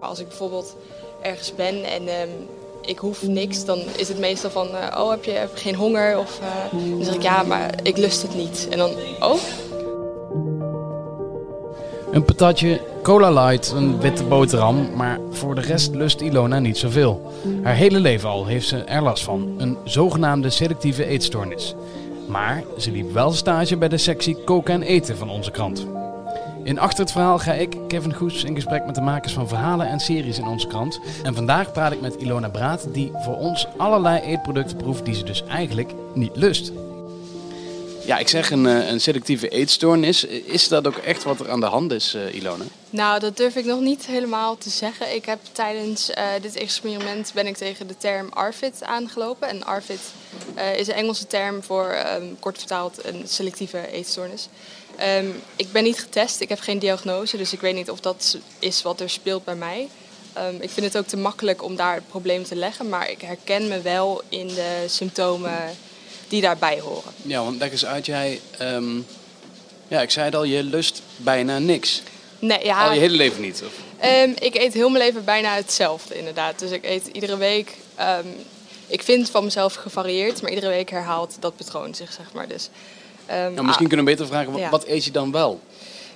Als ik bijvoorbeeld ergens ben en ehm, ik hoef niks, dan is het meestal van, eh, oh heb je, geen honger? Of eh, dan zeg ik ja, maar ik lust het niet. En dan, oh, Een patatje, cola light, een witte boterham, maar voor de rest lust Ilona niet zoveel. Haar hele leven al heeft ze er last van, een zogenaamde selectieve eetstoornis. Maar ze liep wel stage bij de sectie koken en eten van onze krant. In Achter het Verhaal ga ik, Kevin Goes, in gesprek met de makers van verhalen en series in onze krant. En vandaag praat ik met Ilona Braat, die voor ons allerlei eetproducten proeft die ze dus eigenlijk niet lust. Ja, ik zeg een, eh, een selectieve eetstoornis. Is dat ook echt wat er aan de hand is, eh, Ilona? nou dat durf ik nog niet helemaal te zeggen. Ik heb tijdens eh, dit experiment ben ik tegen de term ARFID aangelopen. En ARFID eh, is een Engelse term voor, ehm, kort vertaald, een selectieve eetstoornis. Ehm, ik ben niet getest, ik heb geen diagnose, dus ik weet niet of dat is wat er speelt bij mij. Ehm, ik vind het ook te makkelijk om daar het probleem te leggen, maar ik herken me wel in de symptomen die daarbij horen. Ja, want leg eens uit, jij... ehm, ja, ik zei het al, je lust bijna niks. Nee, ja, Al je hele leven niet. Of? Ik eet heel mijn leven bijna hetzelfde, inderdaad. Dus ik eet iedere week. ik vind van mezelf gevarieerd, maar iedere week herhaalt dat patroon zich, zeg maar. Dus, Nou, misschien kunnen we beter vragen, wat, eet je dan wel?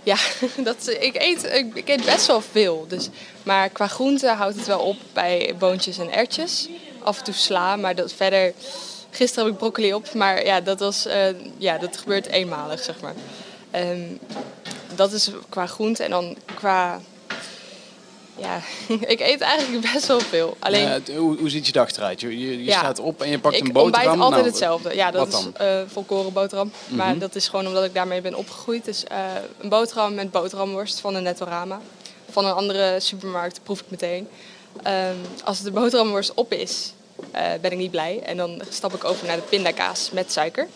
Ja, dat, ik, eet, ik, ik eet best wel veel. Dus, maar qua groente houdt het wel op bij boontjes en ertjes. Af en toe sla, maar dat verder... Gisteren heb ik broccoli op, maar ja, dat, was, eh, ja, dat gebeurt eenmalig, zeg maar. Ehm, dat is qua groente. En dan qua... Ja, ik eet eigenlijk best wel veel. Alleen, Ja, hoe, hoe ziet je dag eruit? Je, je, je Ja. staat op en je pakt ik een boterham. ontbijt altijd Nou, hetzelfde. Ja, dat is eh volkoren boterham. Maar Mhm. dat is gewoon omdat ik daarmee ben opgegroeid. Dus eh, een boterham met boterhamworst van een Nettorama. Van een andere supermarkt proef ik meteen. Ehm, als de boterhamworst op is, eh, ben ik niet blij. En dan stap ik over naar de pindakaas met suiker.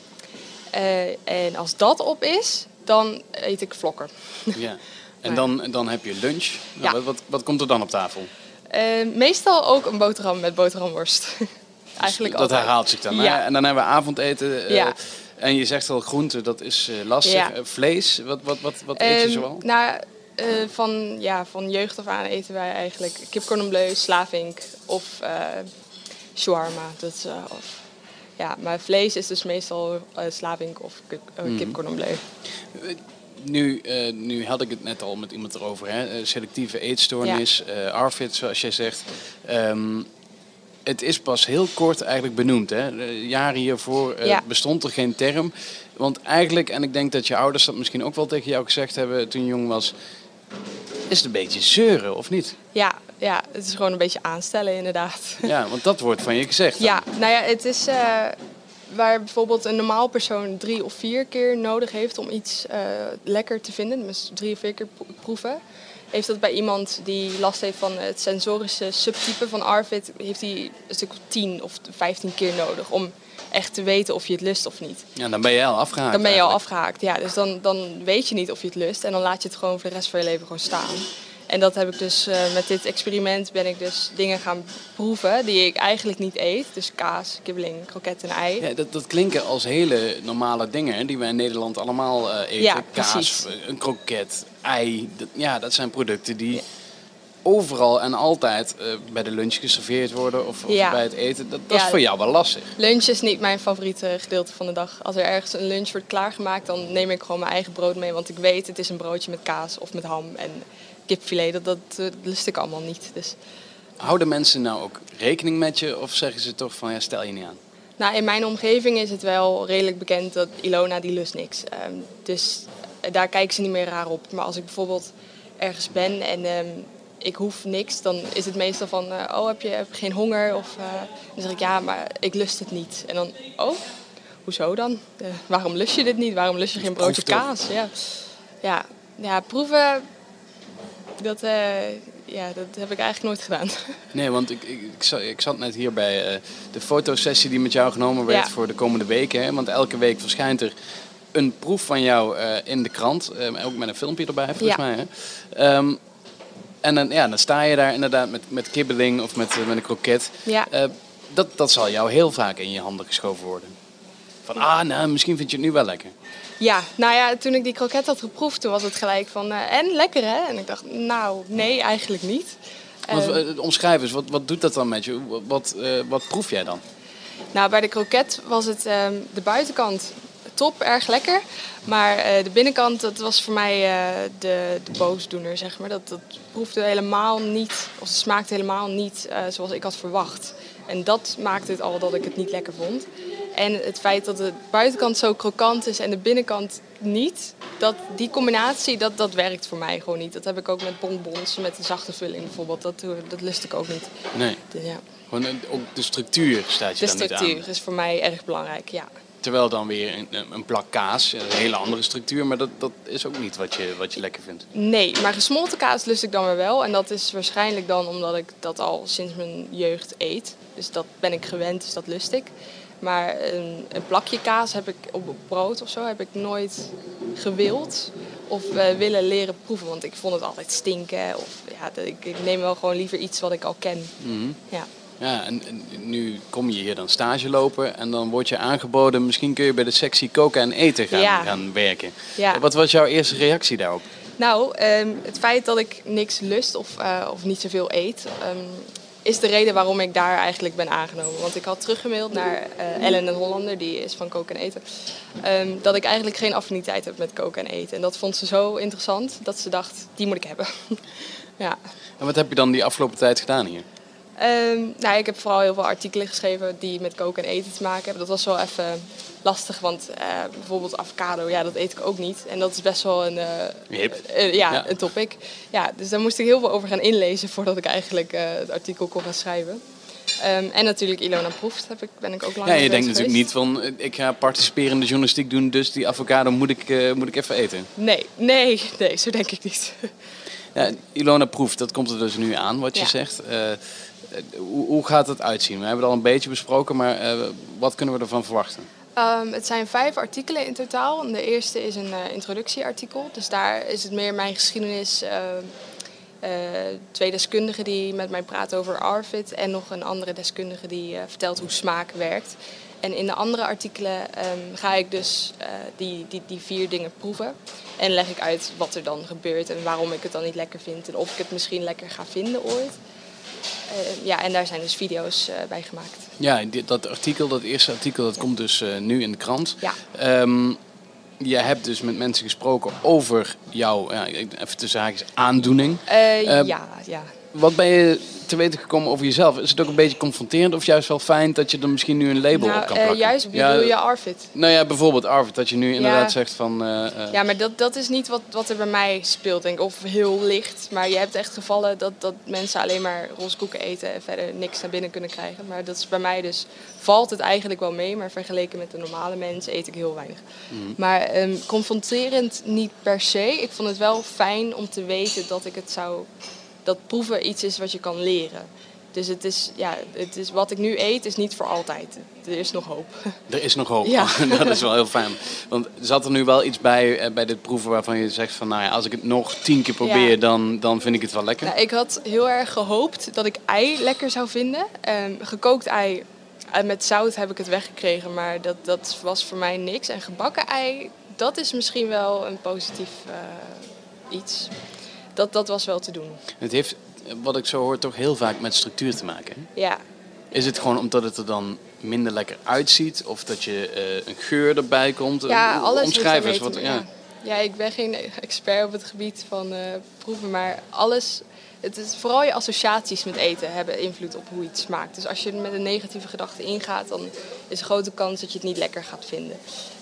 En als dat op is, dan eet ik vlokken. Ja. En dan, dan heb je lunch. Nou, Ja. wat, wat, wat komt er dan op tafel? Eh, meestal ook een boterham met boterhamworst. Eigenlijk dat altijd. herhaalt zich dan. Ja. En dan hebben we avondeten. eh, Ja. En je zegt al groente, dat is eh, lastig. Ja. Vlees, wat, wat, wat, wat eet je Ehm, zoal? Nou, van, ja, van jeugd af aan eten wij eigenlijk kip cordon bleu, slavink of shawarma. Dat of, ja, maar vlees is dus meestal slavink of kip, Mhm. cordon bleu. Nu, eh, nu had ik het net al met iemand erover. Hè? Eh, selectieve eetstoornis, eh ARFID zoals jij zegt. Ehm, het is pas heel kort eigenlijk benoemd. Hè? Jaren hiervoor Ja. bestond er geen term. Want eigenlijk, en ik denk dat je ouders dat misschien ook wel tegen jou gezegd hebben toen je jong was... Is het een beetje zeuren, of niet? Ja, ja, het is gewoon een beetje aanstellen inderdaad. Ja, want dat wordt van je gezegd. dan. Ja, nou ja, het is waar bijvoorbeeld een normaal persoon drie of vier keer nodig heeft om iets eh, lekker te vinden, dus drie of vier keer pro- proeven. Heeft dat bij iemand die last heeft van het sensorische subtype van ARFID, heeft hij een stuk of 10 of 15 keer nodig om echt te weten of je het lust of niet. Ja, dan ben je al afgehaakt. Dan ben je al afgehaakt. Ja, dus dan, dan weet je niet of je het lust en dan laat je het gewoon voor de rest van je leven gewoon staan. En dat heb ik dus eh, met dit experiment ben ik dus dingen gaan proeven die ik eigenlijk niet eet. Dus kaas, kibbeling, kroket en ei. Ja, dat, dat klinken als hele normale dingen die wij in Nederland allemaal eh, eten. Ja, Kaas, precies. eh, een kroket, ei. Dat, ja, dat zijn producten die overal en altijd bij de lunch geserveerd worden of, of Ja. bij het eten. Dat, dat is voor jou wel lastig. Lunch is niet mijn favoriete gedeelte van de dag. Als er ergens een lunch wordt klaargemaakt, dan neem ik gewoon mijn eigen brood mee. Want ik weet, het is een broodje met kaas of met ham en kipfilet. Dat, dat, eh, lust ik allemaal niet. Dus, Houden mensen nou ook rekening met je of zeggen ze toch van ja, stel je niet aan? nou, in mijn omgeving is het wel redelijk bekend dat Ilona die lust niks. Ehm, dus eh, daar kijken ze niet meer raar op. Maar als ik bijvoorbeeld ergens ben en ehm, ik hoef niks, dan is het meestal van, eh, oh heb je, heb je geen honger? Of eh, dan zeg ik ja, maar ik lust het niet. En dan, oh, hoezo dan? Eh, waarom lust je dit niet? Waarom lust je geen broodje kaas? Ja, ja, ja proeven, dat, eh, ja, dat heb ik eigenlijk nooit gedaan. Nee, want ik, ik, ik, zat, ik zat net hier bij eh, de fotosessie die met jou genomen werd Ja. voor de komende weken. Hè? Want elke week verschijnt er een proef van jou eh, in de krant. ook met een filmpje erbij, volgens Ja. mij. Hè? Ehm, en dan, ja, dan sta je daar inderdaad met, met kibbeling of met, met een kroket. Ja. Dat, dat zal jou heel vaak in je handen geschoven worden. Van, ah, nou, misschien vind je het nu wel lekker. Ja, nou ja, toen ik die kroket had geproefd, toen was het gelijk van, eh, en lekker hè? En ik dacht, nou, nee, eigenlijk niet. Want, Ehm, eh, omschrijf eens, wat, wat doet dat dan met je? Wat, eh, wat proef jij dan? Nou, bij de kroket was het ehm, de buitenkant top, erg lekker. Maar eh, de binnenkant, dat was voor mij eh, de, de boosdoener, zeg maar. Dat, dat proefde helemaal niet, of het smaakte helemaal niet eh, zoals ik had verwacht. En dat maakte het al dat ik het niet lekker vond. En het feit dat de buitenkant zo krokant is en de binnenkant niet, dat, die combinatie, dat, dat werkt voor mij gewoon niet. Dat heb ik ook met bonbons, met een zachte vulling bijvoorbeeld. Dat, dat lust ik ook niet. Nee, Dus ja. gewoon eh, ook de structuur staat je De dan niet aan. structuur is voor mij erg belangrijk, ja. Terwijl dan weer een, een plak kaas, een hele andere structuur, maar dat, dat is ook niet wat je, wat je lekker vindt. Nee, maar gesmolten kaas lust ik dan weer wel. En dat is waarschijnlijk dan omdat ik dat al sinds mijn jeugd eet. Dus dat ben ik gewend, dus dat lust ik. Maar een, een plakje kaas heb ik op brood of zo heb ik nooit gewild of eh, willen leren proeven. Want ik vond het altijd stinken. Of, ja, ik, ik neem wel gewoon liever iets wat ik al ken. Mhm. Ja. Ja, en, en nu kom je hier dan stage lopen en dan word je aangeboden, misschien kun je bij de sectie koken en eten gaan, Ja. gaan werken. Ja. Wat was jouw eerste reactie daarop? Nou, ehm, het feit dat ik niks lust of, eh, of niet zoveel eet, ehm, is de reden waarom ik daar eigenlijk ben aangenomen. Want ik had teruggemaild naar eh, Ellen en Hollander, die is van koken en eten, ehm, dat ik eigenlijk geen affiniteit heb met koken en eten. En dat vond ze zo interessant dat ze dacht, die moet ik hebben. ja. En wat heb je dan die afgelopen tijd gedaan hier? Ehm, nou, ik heb vooral heel veel artikelen geschreven die met koken en eten te maken hebben. Dat was wel even lastig, want eh, bijvoorbeeld avocado, ja, dat eet ik ook niet. En dat is best wel een, Hip. eh, ja, Ja. een topic. Ja, dus daar moest ik heel veel over gaan inlezen voordat ik eigenlijk het artikel kon gaan schrijven. Ehm, en natuurlijk Ilona Proeft heb ik, ben ik ook lang Ja, je denkt natuurlijk niet van, ik ga participerende journalistiek doen, dus die avocado moet ik, moet ik even eten. Nee, nee, nee, zo denk ik niet. Ja, Ilona Proef, dat komt er dus nu aan, wat je Ja. zegt. Eh, hoe, gaat het uitzien? We hebben het al een beetje besproken, maar eh, wat kunnen we ervan verwachten? Ehm, het zijn vijf artikelen in totaal. De eerste is een eh, introductieartikel. Dus daar is het meer mijn geschiedenis. eh, twee deskundigen die met mij praten over ARFID. En nog een andere deskundige die vertelt hoe smaak werkt. En in de andere artikelen ehm, ga ik dus die, die, die vier dingen proeven. En leg ik uit wat er dan gebeurt en waarom ik het dan niet lekker vind. En of ik het misschien lekker ga vinden ooit. Eh, ja, en daar zijn dus video's eh, bij gemaakt. Ja, dit- dat artikel, dat eerste artikel, dat komt dus eh, nu in de krant. Ja. Ehm, je hebt dus met mensen gesproken over jouw, ja, even tussen haakjes, aandoening. Eh, Ehm, ja, ja. Wat ben je te weten gekomen over jezelf? Is het ook een beetje confronterend of juist wel fijn dat je er misschien nu een label Nou, op kan eh, plakken? juist ja, bedoel je Arvid. Nou ja, bijvoorbeeld Arvid, dat je nu inderdaad Ja. zegt van... eh, eh, Ja, maar dat, dat is niet wat, wat er bij mij speelt, denk ik. Of heel licht. Maar je hebt echt gevallen dat, dat mensen alleen maar roze koeken eten en verder niks naar binnen kunnen krijgen. Maar dat is bij mij dus, valt het eigenlijk wel mee. Maar vergeleken met de normale mensen eet ik heel weinig. Maar ehm, confronterend niet per se. Ik vond het wel fijn om te weten dat ik het zou... Dat proeven iets is wat je kan leren. Dus het is, ja, het is, wat ik nu eet is niet voor altijd. Er is nog hoop. Er is nog hoop. Ja. dat is wel heel fijn. Want zat er nu wel iets bij, eh, bij dit proeven waarvan je zegt van... Nou ja, als ik het nog tien keer probeer, Ja. dan, dan vind ik het wel lekker. Nou, ik had heel erg gehoopt dat ik ei lekker zou vinden. Ehm, gekookt ei eh, met zout heb ik het weggekregen, maar dat, dat was voor mij niks. En gebakken ei, dat is misschien wel een positief eh, iets. Dat, dat was wel te doen. Het heeft, wat ik zo hoor, toch heel vaak met structuur te maken. hè? Ja, Is het gewoon omdat het er dan minder lekker uitziet? Of dat je eh, een geur erbij komt? ja alles ermee Wat, ja. ja. ja, ik ben geen expert op het gebied van eh, proeven, maar alles... Het is vooral je associaties met eten hebben invloed op hoe iets smaakt. Dus als je er met een negatieve gedachte ingaat, dan is een grote kans dat je het niet lekker gaat vinden.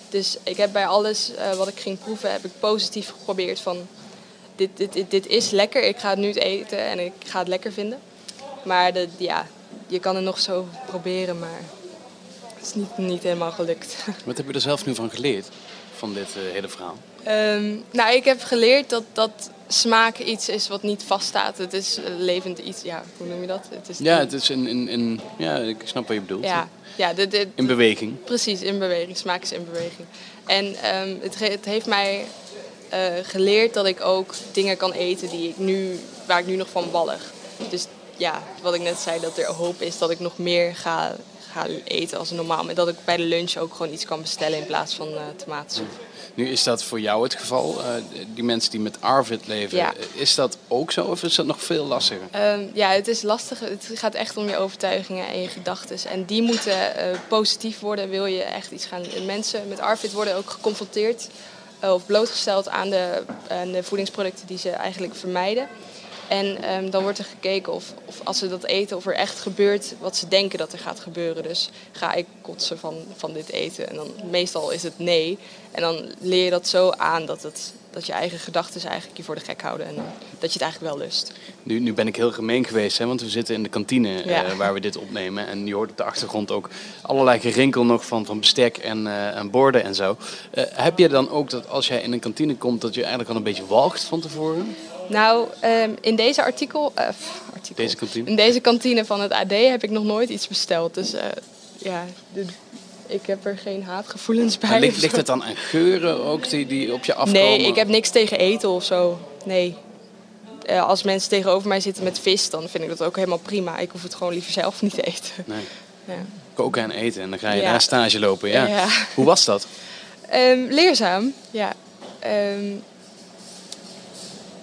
Dus ik heb bij alles eh, wat ik ging proeven, heb ik positief geprobeerd van... Dit, dit, dit, dit is lekker, ik ga het nu eten en ik ga het lekker vinden. Maar de, ja, je kan het nog zo proberen, maar het is niet, niet helemaal gelukt. Wat heb je er zelf nu van geleerd? Van dit eh, hele verhaal? Ehm, nou, ik heb geleerd dat, dat smaak iets is wat niet vaststaat. Het is een levend iets. Ja, hoe noem je dat? Het is Ja, het is een, ja, ik snap wat je bedoelt. ja, ja de, de, In beweging. precies, in beweging. Smaak is in beweging. En ehm, het, het heeft mij eh, geleerd dat ik ook dingen kan eten die ik nu, waar ik nu nog van wallig. Dus ja, wat ik net zei, dat er hoop is dat ik nog meer ga, ga eten als normaal. Maar dat ik bij de lunch ook gewoon iets kan bestellen in plaats van uh, tomatensoep. Nu is dat voor jou het geval. Uh, die mensen die met Arvid leven, ja. is dat ook zo of is dat nog veel lastiger? Um, ja, het is lastig. Het gaat echt om je overtuigingen en je gedachten. En die moeten uh, positief worden, wil je echt iets gaan. Mensen met Arvid worden ook geconfronteerd of blootgesteld aan de, de voedingsproducten die ze eigenlijk vermijden. En ehm, dan wordt er gekeken of, of als ze dat eten, of er echt gebeurt wat ze denken dat er gaat gebeuren. Dus ga ik kotsen van, van dit eten? En dan meestal is het nee. En dan leer je dat zo aan dat, het, dat je eigen gedachten eigenlijk je voor de gek houden. En dat je het eigenlijk wel lust. Nu, nu ben ik heel gemeen geweest, hè, want we zitten in de kantine eh, waar we dit opnemen. En je hoort op de achtergrond ook allerlei gerinkel nog van, van bestek en, uh, en borden en zo. Uh, heb je dan ook dat als jij in een kantine komt, dat je eigenlijk al een beetje walgt van tevoren? Nou, um, in deze artikel, artikel, Deze kantine? In deze kantine van het AD heb ik nog nooit iets besteld. Dus ja, ik heb er geen haatgevoelens bij. ligt, ligt het dan aan geuren ook die, die op je afkomen? Nee, ik heb niks tegen eten of zo. Nee. Uh, als mensen tegenover mij zitten met vis, dan vind ik dat ook helemaal prima. Ik hoef het gewoon liever zelf niet te eten. Nee. Ja. Koken en eten en dan ga je ja. daar stage lopen. Ja. ja. Hoe was dat? Um, leerzaam, ja. Um,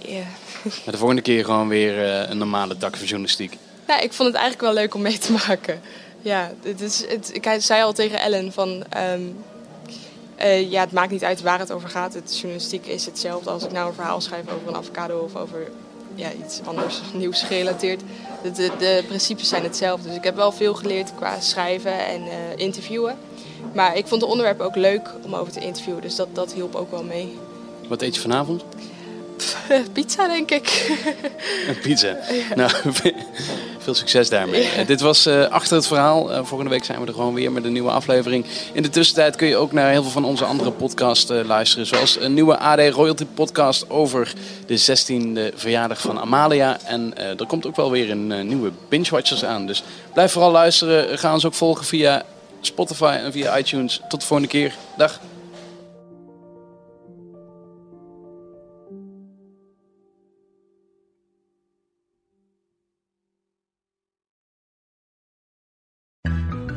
Yeah. Maar de volgende keer gewoon weer uh, een normale dak van journalistiek. Ja, ik vond het eigenlijk wel leuk om mee te maken. Ja, het is, het, ik zei al tegen Ellen van... Um, uh, ja, het maakt niet uit waar het over gaat. Het journalistiek is hetzelfde als ik nou een verhaal schrijf over een avocado of over ja, iets anders nieuws gerelateerd. De, de, de, principes zijn hetzelfde. Dus ik heb wel veel geleerd qua schrijven en uh, interviewen. Maar ik vond de onderwerpen ook leuk om over te interviewen. Dus dat, dat hielp ook wel mee. Wat eet je vanavond? Pizza, denk ik. Een pizza. Ja. Nou, veel succes daarmee. Ja. Dit was uh, Achter het Verhaal. Uh, volgende week zijn we er gewoon weer met een nieuwe aflevering. In de tussentijd kun je ook naar heel veel van onze andere podcasts uh, luisteren. Zoals een nieuwe AD Royalty podcast over de 16e verjaardag van Amalia. En er komt ook wel weer een nieuwe Binge Watchers aan. Dus blijf vooral luisteren. Ga ons ook volgen via Spotify en via iTunes. Tot de volgende keer. Dag.